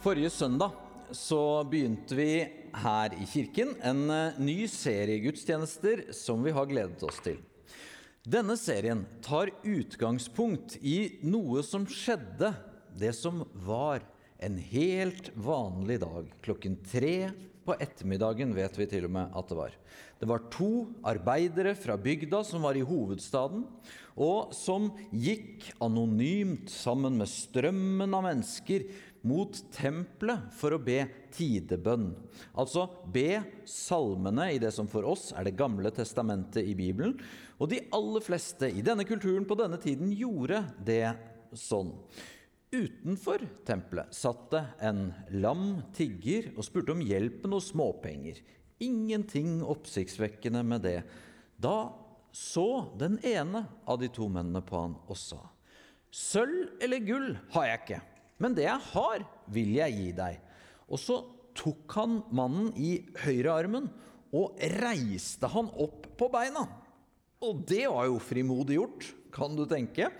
Forrige søndag så begynte vi her i kirken en eh, ny serie gudstjenester som vi har gledet oss til. Denne serien tar utgangspunkt i noe som skjedde, det som var en helt vanlig dag klokken tre på ettermiddagen, vet vi til og med at det var. Det var to arbeidere fra bygda som var i hovedstaden, og som gikk anonymt sammen med strømmen av mennesker mot tempelet for å be tidebønn. Altså be salmene i det som for oss er Det gamle testamentet i Bibelen. Og de aller fleste i denne kulturen på denne tiden gjorde det sånn. Utenfor tempelet satt det en lam tigger og spurte om hjelp med noe småpenger. Ingenting oppsiktsvekkende med det. Da så den ene av de to mennene på han og sa, Sølv eller gull har jeg ikke, men det jeg har, vil jeg gi deg. Og så tok han mannen i høyrearmen og reiste han opp på beina. Og det var jo frimodig gjort, kan du tenke.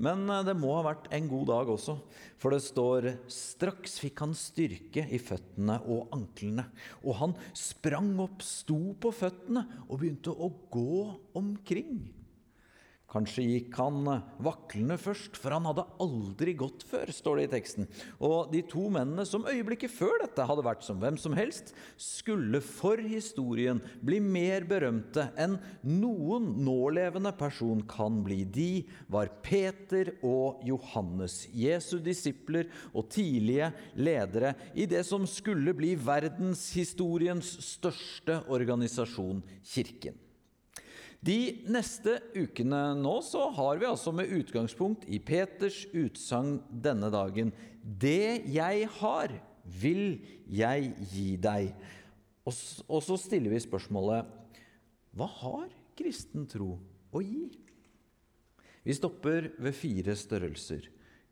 Men eh, det må ha vært en god dag også, for det står straks fikk han styrke i føttene og anklene. Og han sprang opp, sto på føttene og begynte å gå omkring. Kanskje gikk han eh, vaklende først, for han hadde aldri gått før, står det i teksten. Og de to mennene som øyeblikket før dette hadde vært som hvem som helst, skulle for historien bli mer berømte enn noen nålevende person kan bli. De var Peter og Johannes, Jesu disipler og tidlige ledere i det som skulle bli verdenshistoriens største organisasjon, Kirken. De neste ukene nå så har vi altså med utgangspunkt i Peters utsagn denne dagen Det jeg har, vil jeg gi deg. Og, så stiller vi spørsmålet Hva har kristen tro å gi? Vi stopper ved fire størrelser.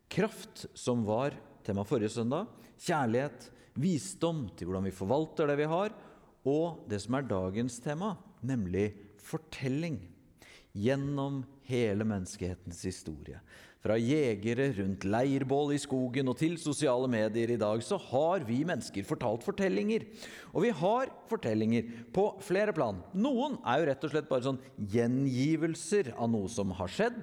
Kraft, som var tema forrige søndag. Kjærlighet. Visdom til hvordan vi forvalter det vi har. Og det som er dagens tema, nemlig fortelling gjennom hele menneskehetens historie. Fra jegere rundt leirbål i skogen og til sosiale medier i dag, så har vi mennesker fortalt fortellinger. Og vi har fortellinger på flere plan. Noen er jo rett og slett bare sånn gjengivelser av noe som har skjedd.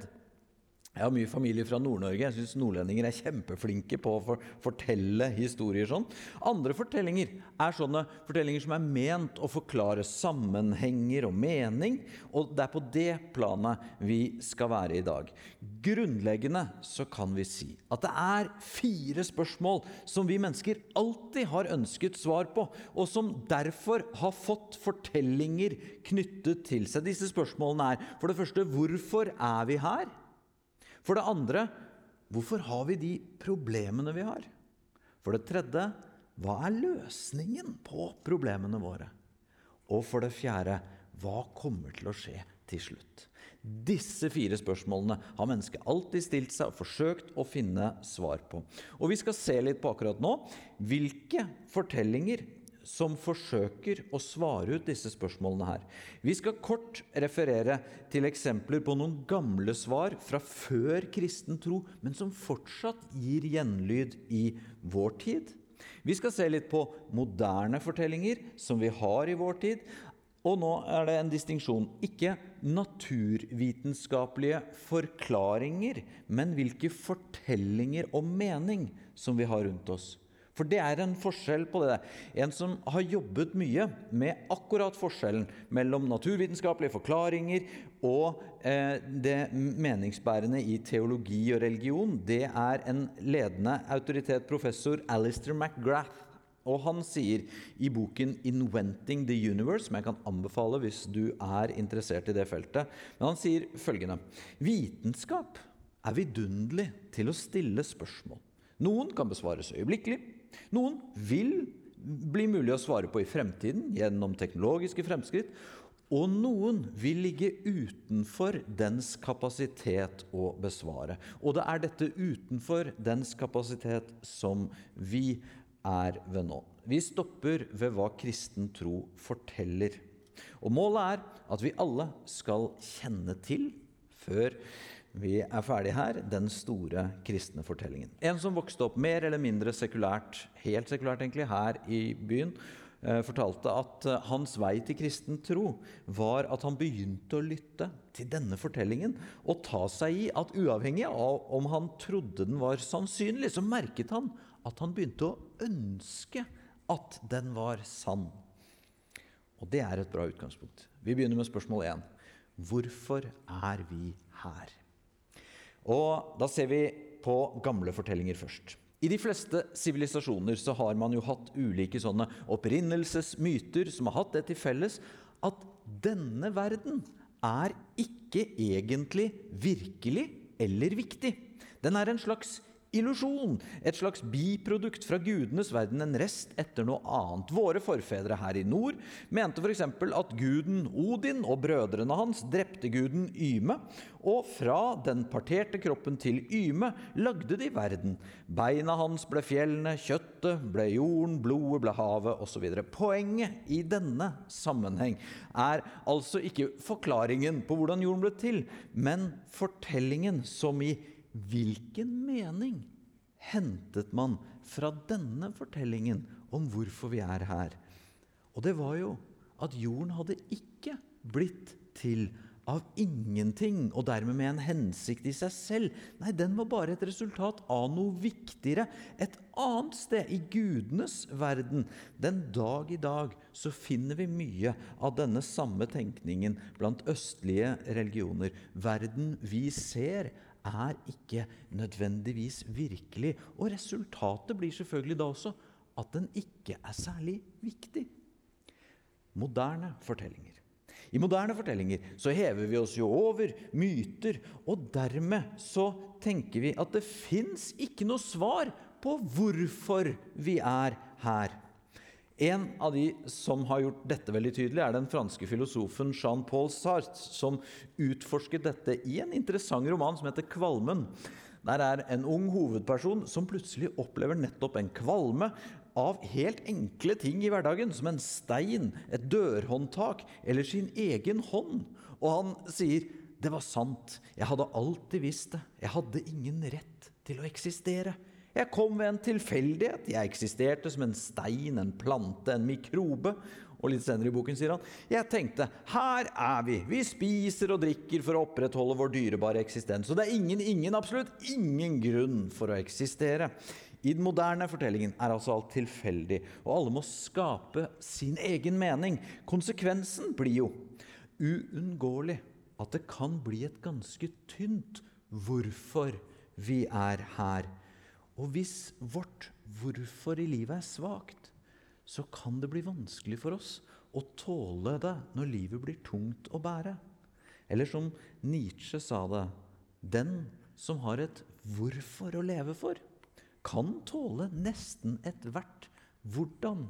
Jeg har mye familie fra Nord-Norge. Jeg syns nordlendinger er kjempeflinke på å for fortelle historier sånn. Andre fortellinger er sånne fortellinger som er ment å forklare sammenhenger og mening. Og det er på det planet vi skal være i dag. Grunnleggende så kan vi si at det er fire spørsmål som vi mennesker alltid har ønsket svar på, og som derfor har fått fortellinger knyttet til seg. Disse spørsmålene er for det første hvorfor er vi her? For det andre hvorfor har vi de problemene vi har? For det tredje hva er løsningen på problemene våre? Og for det fjerde hva kommer til å skje til slutt? Disse fire spørsmålene har mennesket alltid stilt seg og forsøkt å finne svar på. Og vi skal se litt på akkurat nå hvilke fortellinger som forsøker å svare ut disse spørsmålene her. Vi skal kort referere til eksempler på noen gamle svar fra før kristen tro, men som fortsatt gir gjenlyd i vår tid. Vi skal se litt på moderne fortellinger som vi har i vår tid. Og nå er det en distinksjon. Ikke naturvitenskapelige forklaringer, men hvilke fortellinger og mening som vi har rundt oss. For det er en forskjell på det. En som har jobbet mye med akkurat forskjellen mellom naturvitenskapelige forklaringer og eh, det meningsbærende i teologi og religion, det er en ledende autoritet, professor Alistair McGrath. Og han sier i boken 'Inventing the Universe', som jeg kan anbefale hvis du er interessert i det feltet, men han sier følgende Vitenskap er vidunderlig til å stille spørsmål. Noen kan besvares øyeblikkelig, noen vil bli mulig å svare på i fremtiden gjennom teknologiske fremskritt, og noen vil ligge utenfor dens kapasitet å besvare. Og det er dette utenfor dens kapasitet som vi er ved nå. Vi stopper ved hva kristen tro forteller. Og målet er at vi alle skal kjenne til, før Vi er ferdig her. Den store kristne fortellingen. En som vokste opp mer eller mindre sekulært, helt sekulært egentlig, her i byen, eh, fortalte at eh, hans vei til kristen tro var at han begynte å lytte til denne fortellingen og ta seg i at uavhengig av om han trodde den var sannsynlig, så merket han at han begynte å ønske at den var sann. Og det er et bra utgangspunkt. Vi begynner med spørsmål 1. Hvorfor er vi her? Og Da ser vi på gamle fortellinger først. I de fleste sivilisasjoner så har man jo hatt ulike sånne opprinnelsesmyter som har hatt det til felles at denne verden er ikke egentlig virkelig eller viktig. Den er en slags illusjon, et slags biprodukt fra gudenes verden, en rest etter noe annet. Våre forfedre her i nord mente f.eks. at guden Odin og brødrene hans drepte guden Yme, og fra den parterte kroppen til Yme lagde de verden. Beina hans ble fjellene, kjøttet ble jorden, blodet ble havet osv. Poenget i denne sammenheng er altså ikke forklaringen på hvordan jorden ble til, men fortellingen som i Hvilken mening hentet man fra denne fortellingen om hvorfor vi er her? Og det var jo at jorden hadde ikke blitt til av ingenting og dermed med en hensikt i seg selv. Nei, den var bare et resultat av noe viktigere et annet sted, i gudenes verden. Den dag i dag så finner vi mye av denne samme tenkningen blant østlige religioner. Verden vi ser, er ikke nødvendigvis virkelig. Og resultatet blir selvfølgelig da også at den ikke er særlig viktig. Moderne fortellinger. I moderne fortellinger så hever vi oss jo over myter, og dermed så tenker vi at det fins ikke noe svar på hvorfor vi er her. En av de som har gjort dette veldig tydelig, er den franske filosofen Jean-Paul Sartre, som utforsket dette i en interessant roman som heter 'Kvalmen'. Der er en ung hovedperson som plutselig opplever nettopp en kvalme av helt enkle ting i hverdagen, som en stein, et dørhåndtak eller sin egen hånd. Og han sier 'Det var sant. Jeg hadde alltid visst det. Jeg hadde ingen rett til å eksistere'. Jeg kom ved en tilfeldighet. Jeg eksisterte som en stein, en plante, en mikrobe. Og litt senere i boken sier han jeg tenkte her er vi. Vi spiser og drikker for å opprettholde vår dyrebare eksistens. Og det er ingen, ingen, absolutt ingen grunn for å eksistere. I den moderne fortellingen er altså alt tilfeldig, og alle må skape sin egen mening. Konsekvensen blir jo uunngåelig at det kan bli et ganske tynt hvorfor vi er her. Og hvis vårt hvorfor i livet er svakt, så kan det bli vanskelig for oss å tåle det når livet blir tungt å bære. Eller som Nietzsche sa det Den som har et hvorfor å leve for, kan tåle nesten ethvert hvordan.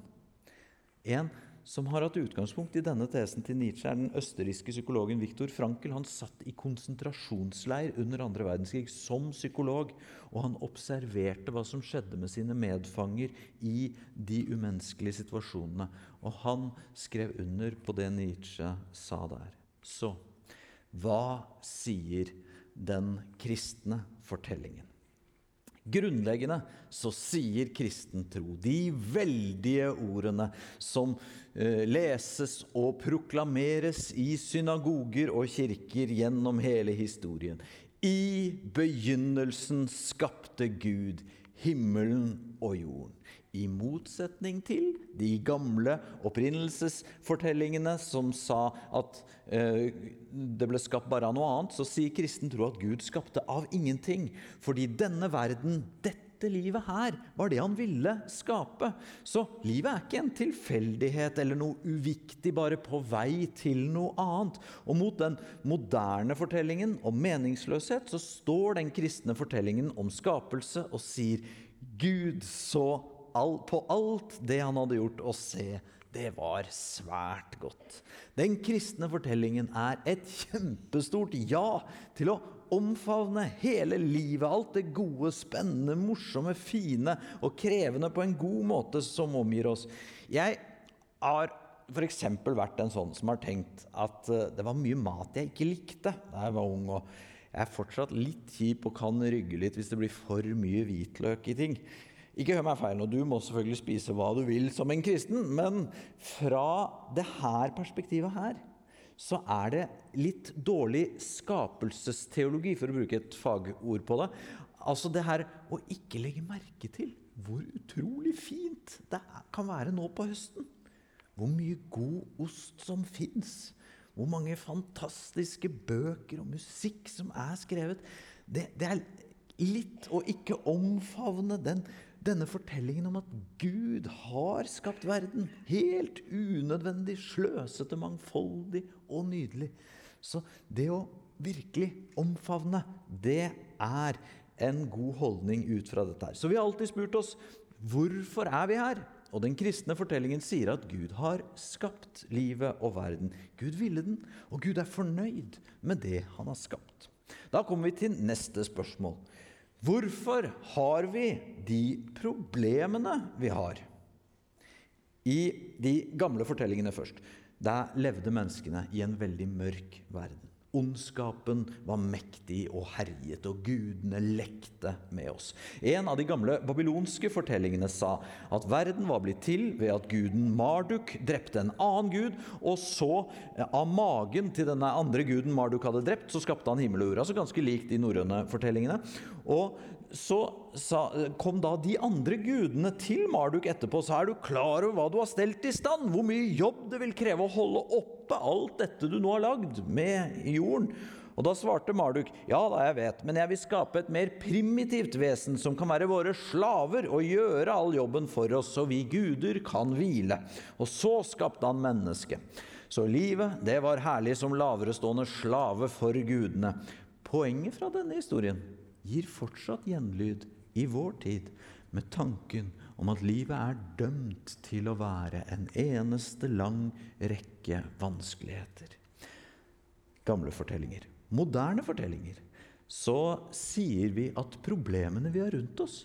En som har hatt utgangspunkt i denne tesen til Nietzsche, er den østerrikske psykologen Viktor Frankel. Han satt i konsentrasjonsleir under andre verdenskrig som psykolog, og han observerte hva som skjedde med sine medfanger i de umenneskelige situasjonene. Og han skrev under på det Nietzsche sa der. Så hva sier den kristne fortellingen? Grunnleggende så sier kristen tro de veldige ordene som eh, leses og proklameres i synagoger og kirker gjennom hele historien. I begynnelsen skapte Gud himmelen og jorden. I motsetning til de gamle opprinnelsesfortellingene som sa at eh, det ble skapt bare av noe annet, så sier kristen tro at Gud skapte av ingenting. Fordi denne verden, dette livet her, var det han ville skape. Så livet er ikke en tilfeldighet eller noe uviktig bare på vei til noe annet. Og mot den moderne fortellingen om meningsløshet så står den kristne fortellingen om skapelse og sier Gud så all, på alt det han hadde gjort, og se, det var svært godt. Den kristne fortellingen er et kjempestort ja til å omfavne hele livet, alt det gode, spennende, morsomme, fine og krevende på en god måte som omgir oss. Jeg har f.eks. vært en sånn som har tenkt at eh, det var mye mat jeg ikke likte da jeg var ung. og Jeg er fortsatt litt kjip og kan rygge litt hvis det blir for mye hvitløk i ting. Ikke hør meg feil, og du må selvfølgelig spise hva du vil som en kristen, men fra det her perspektivet her så er det litt dårlig skapelsesteologi, for å bruke et fagord på det. Altså det her å ikke legge merke til hvor utrolig fint det kan være nå på høsten. Hvor mye god ost som fins. Hvor mange fantastiske bøker og musikk som er skrevet. Det, det er litt å ikke omfavne den denne fortellingen om at Gud har skapt verden. Helt unødvendig, sløsete, mangfoldig og nydelig. Så det å virkelig omfavne, det er en god holdning ut fra dette her. Så vi har alltid spurt oss hvorfor er vi her? Og den kristne fortellingen sier at Gud har skapt livet og verden. Gud ville den, og Gud er fornøyd med det han har skapt. Da kommer vi til neste spørsmål. Hvorfor har vi de problemene vi har? I de gamle fortellingene først. Der levde menneskene i en veldig mørk verden. Ondskapen var mektig og herjet, og gudene lekte med oss. En av de gamle babylonske fortellingene sa at verden var blitt til ved at guden Marduk drepte en annen gud, og så, av magen til denne andre guden Marduk hadde drept, så skapte han himmel og jord. Altså ganske likt de norrøne fortellingene. Og så sa, kom da de andre gudene til Marduk etterpå. Så er du klar over hva du har stelt i stand? Hvor mye jobb det vil kreve å holde oppe alt dette du nå har lagd med jorden? Og Da svarte Marduk, ja da, jeg vet, men jeg vil skape et mer primitivt vesen som kan være våre slaver og gjøre all jobben for oss, så vi guder kan hvile. Og så skapte han mennesket. Så livet, det var herlig som laverestående slave for gudene. Poenget fra denne historien gir fortsatt gjenlyd i vår tid med tanken om at livet er dømt til å være en eneste lang rekke vanskeligheter. Gamle fortellinger. Moderne fortellinger. Så sier vi at problemene vi har rundt oss,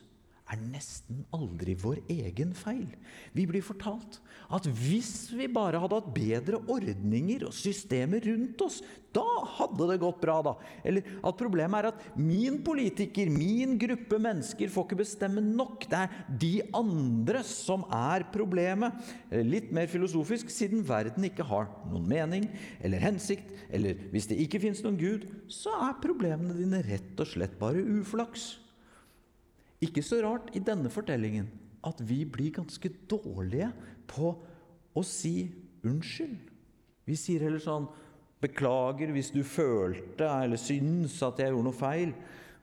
er nesten aldri vår egen feil. Vi blir fortalt at hvis vi bare hadde hatt bedre ordninger og systemer rundt oss, da hadde det gått bra, da. Eller at problemet er at min politiker, min gruppe mennesker, får ikke bestemme nok. Det er de andre som er problemet. Litt mer filosofisk, siden verden ikke har noen mening eller hensikt, eller hvis det ikke fins noen Gud, så er problemene dine rett og slett bare uflaks. Ikke så rart i denne fortellingen at vi blir ganske dårlige på å si unnskyld. Vi sier heller sånn 'Beklager hvis du følte eller syns at jeg gjorde noe feil.'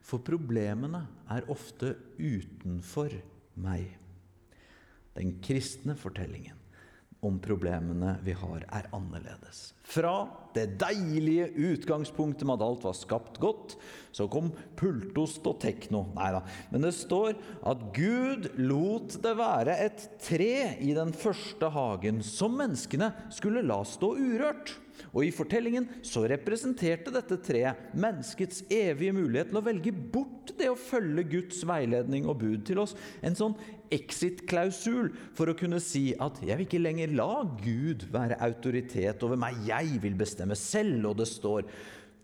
For problemene er ofte utenfor meg. Den kristne fortellingen om problemene vi har, er annerledes. Fra det deilige utgangspunktet med at alt var skapt godt, så kom pultost og tekno. Nei da. Men det står at Gud lot det være et tre i den første hagen som menneskene skulle la stå urørt. Og I fortellingen så representerte dette treet menneskets evige mulighet til å velge bort det å følge Guds veiledning og bud til oss. En sånn exit-klausul for å kunne si at 'jeg vil ikke lenger la Gud være autoritet over meg', 'jeg vil bestemme selv'. Og det står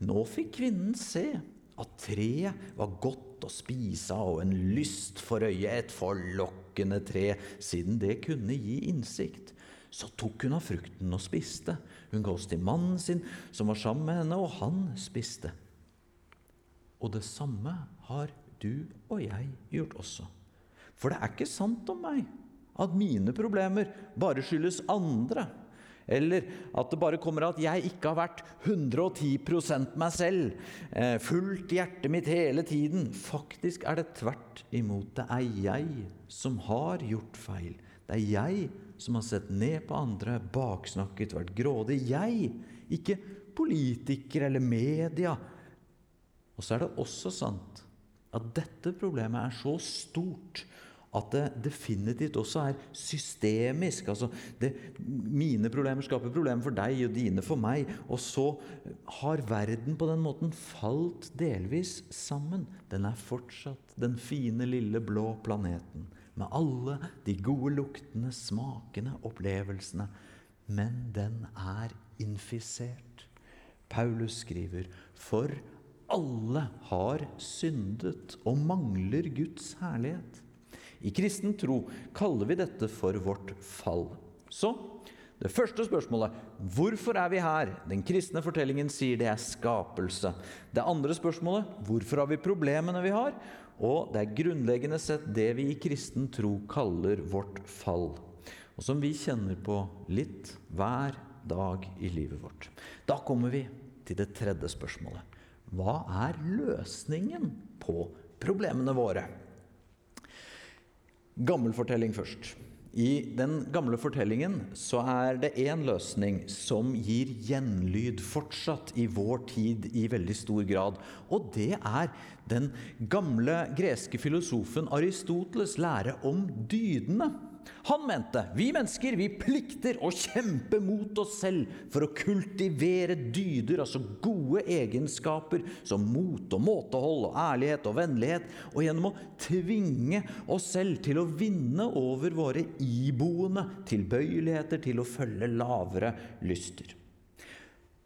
nå fikk kvinnen se at treet var godt å spise og en lyst for øyet, et forlokkende tre, siden det kunne gi innsikt. Så tok hun av frukten og spiste. Hun ga oss til mannen sin, som var sammen med henne, og han spiste. Og det samme har du og jeg gjort også. For det er ikke sant om meg at mine problemer bare skyldes andre. Eller at det bare kommer at jeg ikke har vært 110 meg selv, eh, fulgt hjertet mitt hele tiden. Faktisk er det tvert imot. Det er jeg som har gjort feil. Det er jeg som har sett ned på andre, baksnakket, vært grådig. Jeg, ikke politikere eller media. Og så er det også sant at dette problemet er så stort at det definitivt også er systemisk. Altså det, mine problemer skaper problemer for deg og dine for meg. Og så har verden på den måten falt delvis sammen. Den er fortsatt den fine, lille blå planeten med alle de gode luktene, smakene, opplevelsene. Men den er infisert. Paulus skriver for alle har syndet og mangler Guds herlighet. I kristen tro kaller vi dette for vårt fall. Så det første spørsmålet hvorfor er vi her? Den kristne fortellingen sier det er skapelse. Det andre spørsmålet hvorfor har vi problemene vi har? Og det er grunnleggende sett det vi i kristen tro kaller vårt fall. Og som vi kjenner på litt hver dag i livet vårt. Da kommer vi til det tredje spørsmålet. Hva er løsningen på problemene våre? Gammel fortelling først. I den gamle fortellingen så er det én løsning som gir gjenlyd fortsatt i vår tid i veldig stor grad. Og det er den gamle greske filosofen Aristoteles' lære om dydene. Han mente vi mennesker vi plikter å kjempe mot oss selv for å kultivere dyder, altså gode egenskaper som mot og måtehold og ærlighet og vennlighet, og gjennom å tvinge oss selv til å vinne over våre iboende tilbøyeligheter til å følge lavere lyster.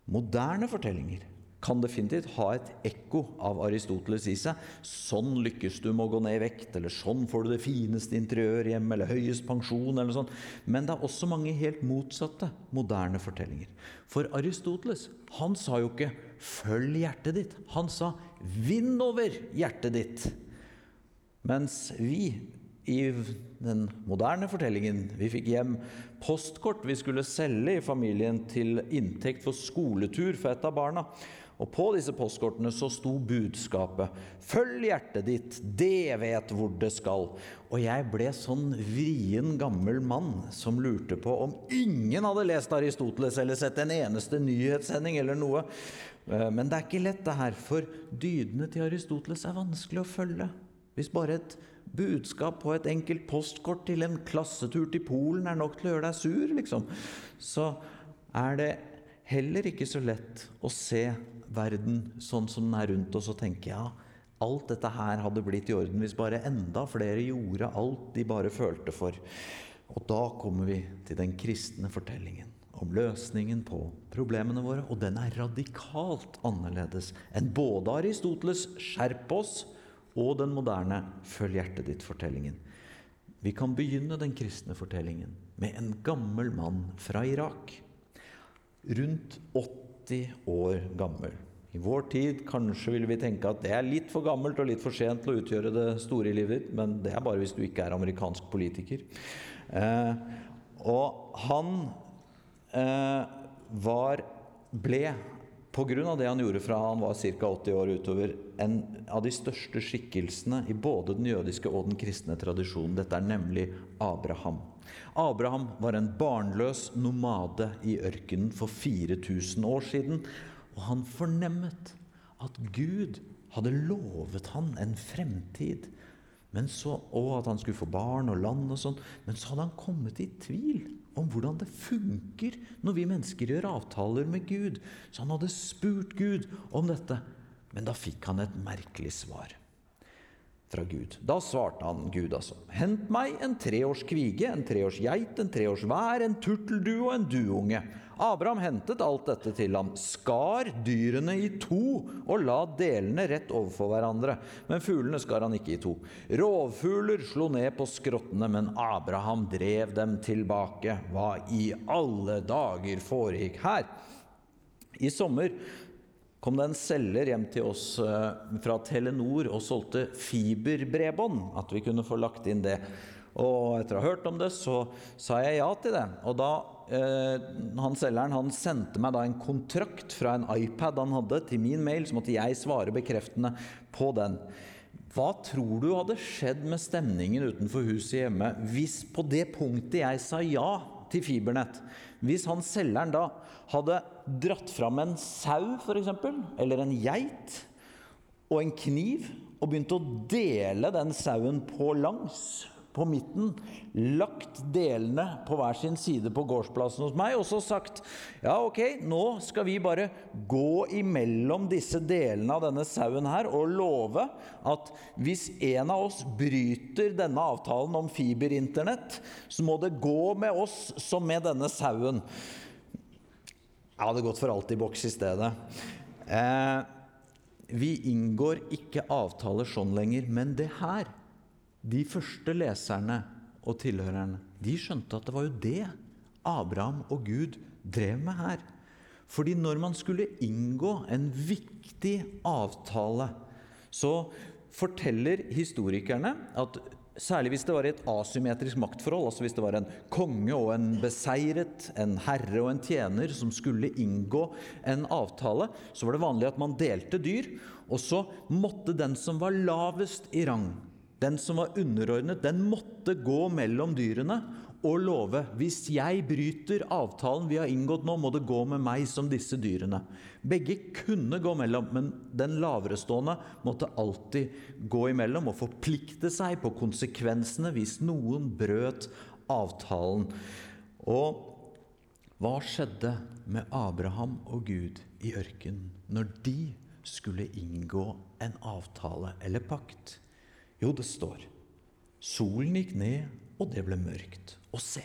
Moderne fortellinger kan definitivt ha et ekko av Aristoteles i seg. Sånn lykkes du med å gå ned i vekt, eller sånn får du det fineste interiør hjemme, eller høyest pensjon, eller noe sånt. Men det er også mange helt motsatte moderne fortellinger. For Aristoteles, han sa jo ikke 'følg hjertet ditt'. Han sa 'vinn over hjertet ditt'. Mens vi i den moderne fortellingen vi fikk hjem postkort vi skulle selge i familien til inntekt for skoletur for et av barna. Og på disse postkortene så sto budskapet 'Følg hjertet ditt, det vet hvor det skal'. Og jeg ble sånn vrien gammel mann som lurte på om ingen hadde lest Aristoteles eller sett en eneste nyhetssending eller noe. Eh, men det er ikke lett, det her, for dydene til Aristoteles er vanskelig å følge. Hvis bare et budskap på et enkelt postkort til en klassetur til Polen er nok til å gjøre deg sur, liksom, så er det heller ikke så lett å se verden sånn som den er rundt oss, og tenke ja, alt dette her hadde blitt i orden hvis bare enda flere gjorde alt de bare følte for. Og da kommer vi til den kristne fortellingen om løsningen på problemene våre. Og den er radikalt annerledes enn både Aristoteles 'skjerp oss' og den moderne 'følg hjertet ditt'-fortellingen. Vi kan begynne den kristne fortellingen med en gammel mann fra Irak. Rundt 80 år gammel. I vår tid kanskje ville vi tenke at det er litt for gammelt og litt for sent til å utgjøre det store i livet ditt, men det er bare hvis du ikke er amerikansk politiker. Eh, og han eh, var ble Pga. det han gjorde fra han var ca. 80 år utover, en av de største skikkelsene i både den jødiske og den kristne tradisjonen. Dette er nemlig Abraham. Abraham var en barnløs nomade i ørkenen for 4000 år siden. Og han fornemmet at Gud hadde lovet han en fremtid. Så, og at han skulle få barn og land og sånn. Men så hadde han kommet i tvil om hvordan det funker når vi mennesker gjør avtaler med Gud. Så han hadde spurt Gud om dette. Men da fikk han et merkelig svar fra Gud. Da svarte han Gud altså. Hent meg en treårs kvige, en treårs geit, en treårs vær, en turteldue og en duunge. Abraham hentet alt dette til ham, skar dyrene i to og la delene rett overfor hverandre. Men fuglene skar han ikke i to. Rovfugler slo ned på skrottene, men Abraham drev dem tilbake. Hva i alle dager foregikk her? I sommer kom det en selger hjem til oss eh, fra Telenor og solgte fiberbredbånd. At vi kunne få lagt inn det. Og etter å ha hørt om det, så sa jeg ja til det. Og da eh, han selgeren han sendte meg da en kontrakt fra en iPad han hadde, til min mail, så måtte jeg svare bekreftende på den. Hva tror du hadde skjedd med stemningen utenfor huset hjemme hvis på det punktet jeg sa ja til fibernett, hvis han selgeren da hadde dratt fram en sau, f.eks., eller en geit, og en kniv, og begynt å dele den sauen på langs, på midten, lagt delene på hver sin side på gårdsplassen hos meg, og så sagt ja, ok, nå skal vi bare gå imellom disse delene av denne sauen her og love at hvis en av oss bryter denne avtalen om fiberinternett, så må det gå med oss som med denne sauen. Jeg hadde gått for alt i boks i stedet. Eh, vi inngår ikke avtaler sånn lenger, men det her De første leserne og tilhørerne, de skjønte at det var jo det Abraham og Gud drev med her. Fordi når man skulle inngå en viktig avtale, så forteller historikerne at Særlig hvis det var i et asymmetrisk maktforhold, altså hvis det var en konge og en beseiret, en herre og en tjener som skulle inngå en avtale, så var det vanlig at man delte dyr. Og så måtte den som var lavest i rang, den som var underordnet, den måtte gå mellom dyrene og love hvis jeg bryter avtalen vi har inngått nå, må det gå med meg som disse dyrene. Begge kunne gå mellom, men den laverestående måtte alltid gå imellom og forplikte seg på konsekvensene hvis noen brøt avtalen. Og hva skjedde med Abraham og Gud i ørkenen når de skulle inngå en avtale eller pakt? Jo, det står Solen gikk ned, og det ble mørkt. Og se,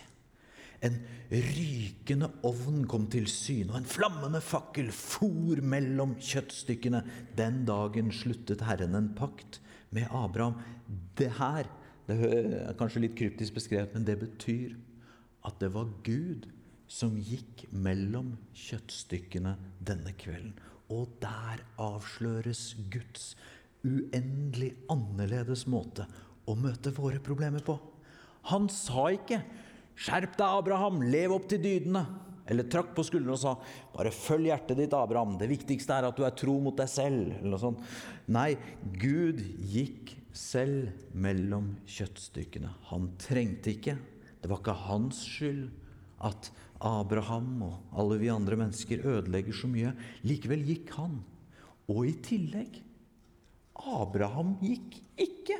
en rykende ovn kom til syne, og en flammende fakkel for mellom kjøttstykkene. Den dagen sluttet Herren en pakt med Abraham. Det her det er kanskje litt kryptisk beskrevet, men det betyr at det var Gud som gikk mellom kjøttstykkene denne kvelden. Og der avsløres Guds uendelig annerledes måte å møte våre problemer på. Han sa ikke 'Skjerp deg, Abraham, lev opp til dydene'. Eller trakk på skuldrene og sa 'Bare følg hjertet ditt, Abraham. Det viktigste er at du er tro mot deg selv'. Eller noe sånt. Nei, Gud gikk selv mellom kjøttstykkene. Han trengte ikke. Det var ikke hans skyld at Abraham og alle vi andre mennesker ødelegger så mye. Likevel gikk han. Og i tillegg Abraham gikk ikke.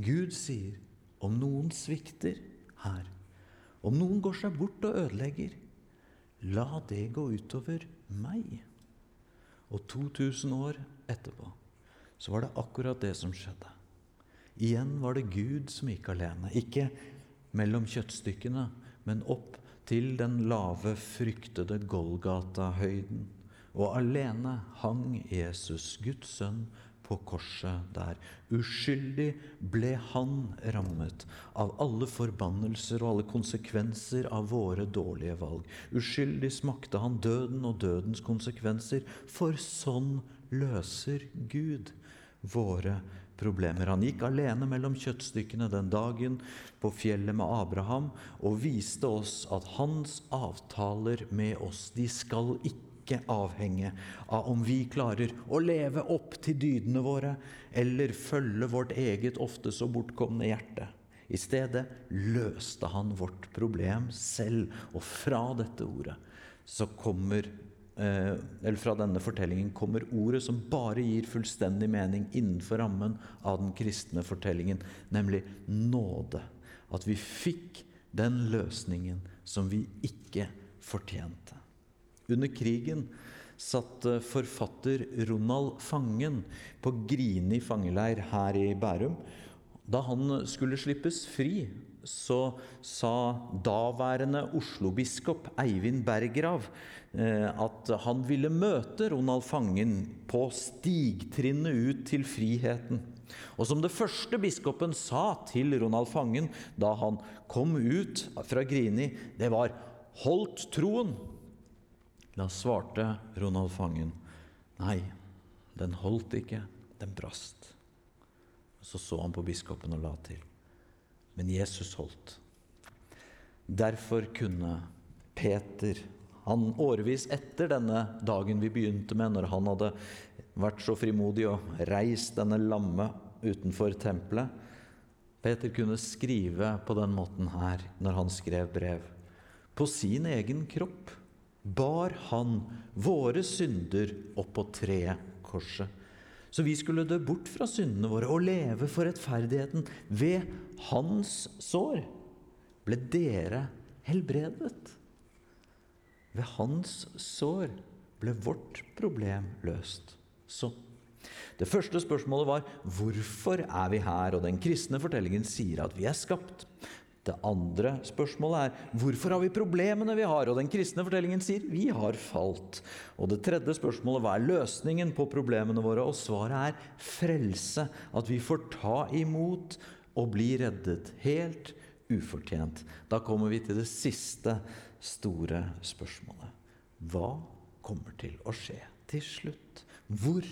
Gud sier om noen svikter her, om noen går seg bort og ødelegger, la det gå utover meg. Og 2000 år etterpå så var det akkurat det som skjedde. Igjen var det Gud som gikk alene. Ikke mellom kjøttstykkene, men opp til den lave, fryktede Golgata-høyden. Og alene hang Jesus, Guds sønn, på korset der. Uskyldig ble han rammet av alle forbannelser og alle konsekvenser av våre dårlige valg. Uskyldig smakte han døden og dødens konsekvenser, for sånn løser Gud våre problemer. Han gikk alene mellom kjøttstykkene den dagen på fjellet med Abraham og viste oss at hans avtaler med oss, de skal ikke ikke avhenge av om vi klarer å leve opp til dydene våre eller følge vårt eget ofte så bortkomne hjerte. I stedet løste han vårt problem selv. Og fra dette ordet så kommer eh, eller fra denne fortellingen kommer ordet som bare gir fullstendig mening innenfor rammen av den kristne fortellingen, nemlig nåde. At vi fikk den løsningen som vi ikke fortjente. Under krigen satt eh, forfatter Ronald Fangen på Grini fangeleir her i Bærum. Da han skulle slippes fri, så sa daværende Oslo-biskop Eivind Berggrav eh, at han ville møte Ronald Fangen på stigtrinnet ut til friheten. Og som det første biskopen sa til Ronald Fangen da han kom ut fra Grini, det var 'holdt troen'. Da svarte Ronald Fangen nei, den holdt ikke, den brast. Så så han på biskopen og la til. Men Jesus holdt. Derfor kunne Peter, han årevis etter denne dagen vi begynte med, når han hadde vært så frimodig og reist denne lamme utenfor tempelet Peter kunne skrive på den måten her når han skrev brev. På sin egen kropp bar han våre synder opp på treet, korset. Så vi skulle dø bort fra syndene våre og leve for rettferdigheten. Ved hans sår ble dere helbredet. Ved hans sår ble vårt problem løst. Så det første spørsmålet var hvorfor er vi her? Og den kristne fortellingen sier at vi er skapt Det andre spørsmålet er hvorfor har vi problemene vi har? Og den kristne fortellingen sier vi har falt. Og det tredje spørsmålet hva er løsningen på problemene våre? Og svaret er frelse. At vi får ta imot og bli reddet. Helt ufortjent. Da kommer vi til det siste store spørsmålet. Hva kommer til å skje til slutt? Hvor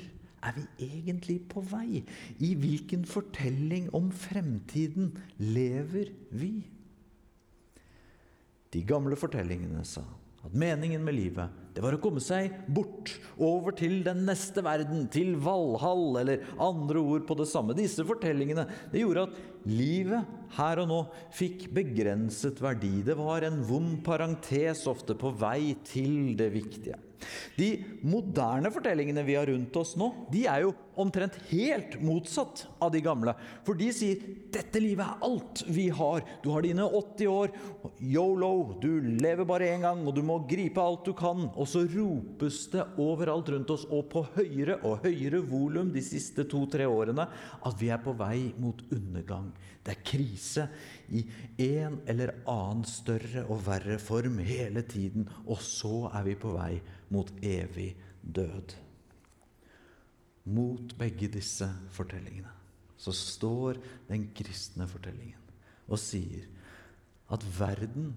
er vi egentlig på vei? I hvilken fortelling om fremtiden lever vi? De gamle fortellingene sa at meningen med livet det var å komme seg bort, over til den neste verden, til Valhall, eller andre ord på det samme. Disse fortellingene det gjorde at livet her og nå fikk begrenset verdi. Det var en vond parentes ofte på vei til det viktige. De moderne fortellingene vi har rundt oss nå, de er jo omtrent helt motsatt av de gamle. For de sier 'dette livet er alt vi har'. Du har dine 80 år. Yolo. Du lever bare én gang, og du må gripe alt du kan. Og så ropes det overalt rundt oss, og på høyere og høyere volum de siste to-tre årene, at vi er på vei mot undergang. Det er krise i en eller annen større og verre form hele tiden. Og så er vi på vei mot evig død. Mot begge disse fortellingene så står den kristne fortellingen og sier at verden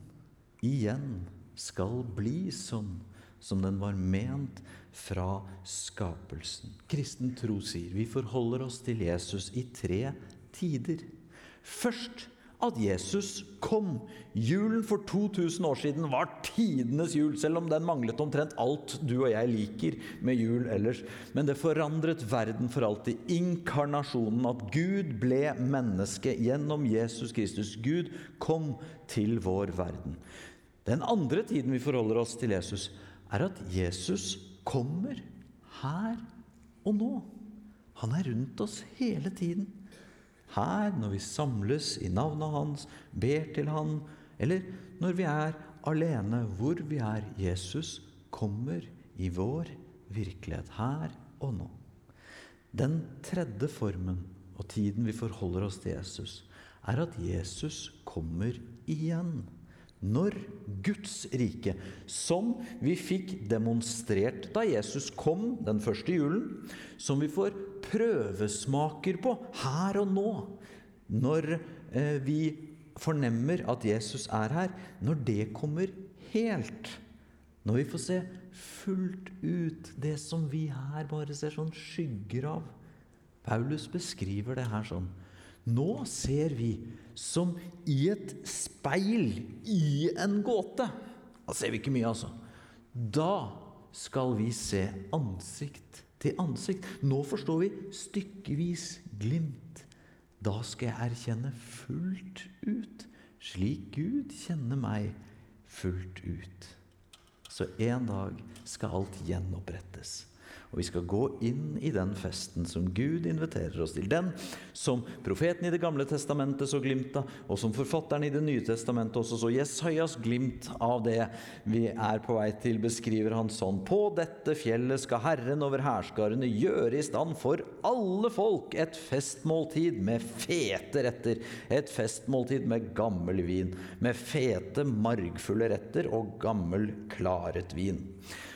igjen skal bli sånn som den var ment fra skapelsen. Kristen tro sier vi forholder oss til Jesus i tre tider. Først at Jesus kom. Julen for 2000 år siden var tidenes jul, selv om den manglet omtrent alt du og jeg liker med jul ellers. Men det forandret verden for alltid. Inkarnasjonen, at Gud ble menneske gjennom Jesus Kristus. Gud kom til vår verden. Den andre tiden vi forholder oss til Jesus, er at Jesus kommer her og nå. Han er rundt oss hele tiden her, når vi samles i navnet hans, ber til han, eller når vi er alene, hvor vi er. Jesus kommer i vår virkelighet her og nå. Den tredje formen og tiden vi forholder oss til Jesus, er at Jesus kommer igjen. Når Guds rike, som vi fikk demonstrert da Jesus kom den første julen, som vi får prøvesmaker på her og nå, når eh, vi fornemmer at Jesus er her, når det kommer helt, når vi får se fullt ut det som vi her bare ser sånn skygger av Paulus beskriver det her sånn. Nå ser vi som i et speil i en gåte. Da ser vi ikke mye, altså. Da skal vi se ansikt til ansikt. Nå forstår vi stykkevis glimt. Da skal jeg erkjenne fullt ut, slik Gud kjenner meg fullt ut. Så en dag skal alt gjenopprettes. Og vi skal gå inn i den festen som Gud inviterer oss til. Den som profeten i Det gamle testamentet så glimt av, og som forfatteren i Det nye testamentet også så Jesajas glimt av det vi er på vei til, beskriver han sånn. På dette fjellet skal Herren over hærskarene gjøre i stand for alle folk et festmåltid med fete retter. Et festmåltid med gammel vin. Med fete, margfulle retter og gammel, klaret vin.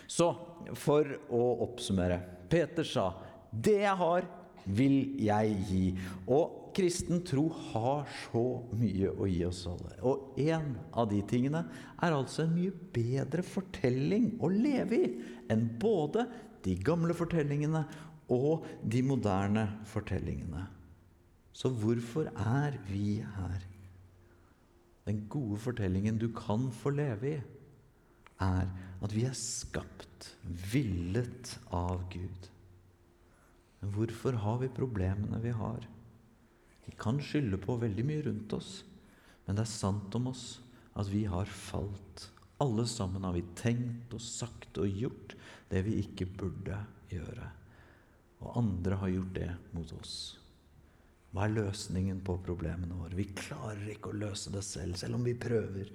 Så for å oppsummere. Peter sa, 'Det jeg har, vil jeg gi'. Og kristen tro har så mye å gi oss alle. Og en av de tingene er altså en mye bedre fortelling å leve i enn både de gamle fortellingene og de moderne fortellingene. Så hvorfor er vi her? Den gode fortellingen du kan få leve i, er at vi er skapt, villet av Gud. Men hvorfor har vi problemene vi har? Vi kan skylde på veldig mye rundt oss, men det er sant om oss at vi har falt. Alle sammen har vi tenkt og sagt og gjort det vi ikke burde gjøre. Og andre har gjort det mot oss. Hva er løsningen på problemene våre? Vi klarer ikke å løse det selv, selv om vi prøver.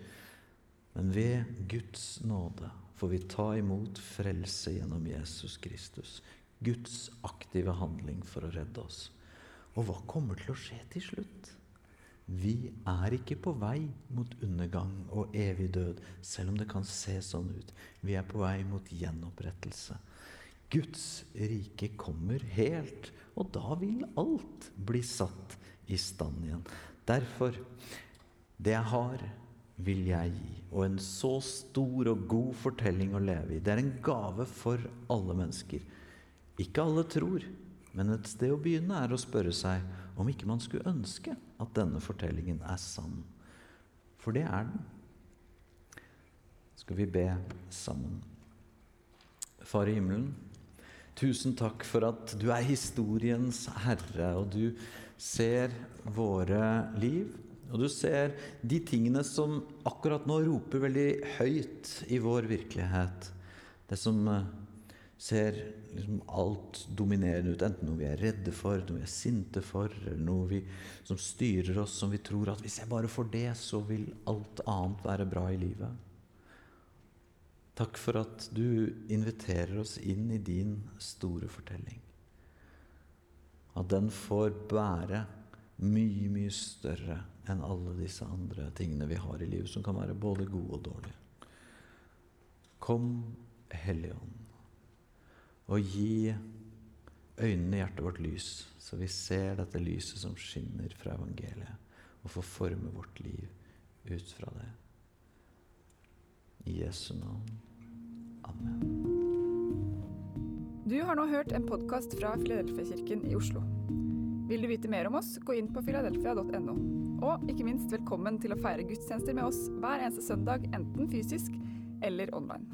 Men ved Guds nåde får vi ta imot frelse gjennom Jesus Kristus. Guds aktive handling for å redde oss. Og hva kommer til å skje til slutt? Vi er ikke på vei mot undergang og evig død, selv om det kan se sånn ut. Vi er på vei mot gjenopprettelse. Guds rike kommer helt, og da vil alt bli satt i stand igjen. Derfor det jeg har, vil jeg gi. Og en så stor og god fortelling å leve i. Det er en gave for alle mennesker. Ikke alle tror, men et sted å begynne er å spørre seg om ikke man skulle ønske at denne fortellingen er sann. For det er den. Skal vi be sammen. Far i himmelen, tusen takk for at du er historiens herre, og du ser våre liv. Og du ser de tingene som akkurat nå roper veldig høyt i vår virkelighet. Det som eh, ser liksom alt dominerende ut, enten noe vi er redde for, noe vi er sinte for, eller noe vi, som styrer oss, som vi tror at hvis jeg bare får det, så vil alt annet være bra i livet. Takk for at du inviterer oss inn i din store fortelling. At den får bære mye, mye større enn alle disse andre tingene vi har i livet, som kan være både gode og dårlige. Kom, Hellige Ånd og gi øynene i hjertet vårt lys, så vi ser dette lyset som skinner fra evangeliet, og får forme vårt liv ut fra det. I Jesu navn. Amen. Du har nå hørt en podkast fra Filadelfia-kirken i Oslo. Vil du vite mer om oss, gå inn på filadelfia.no. Og ikke minst velkommen til å feire gudstjenester med oss hver eneste søndag, enten fysisk eller online.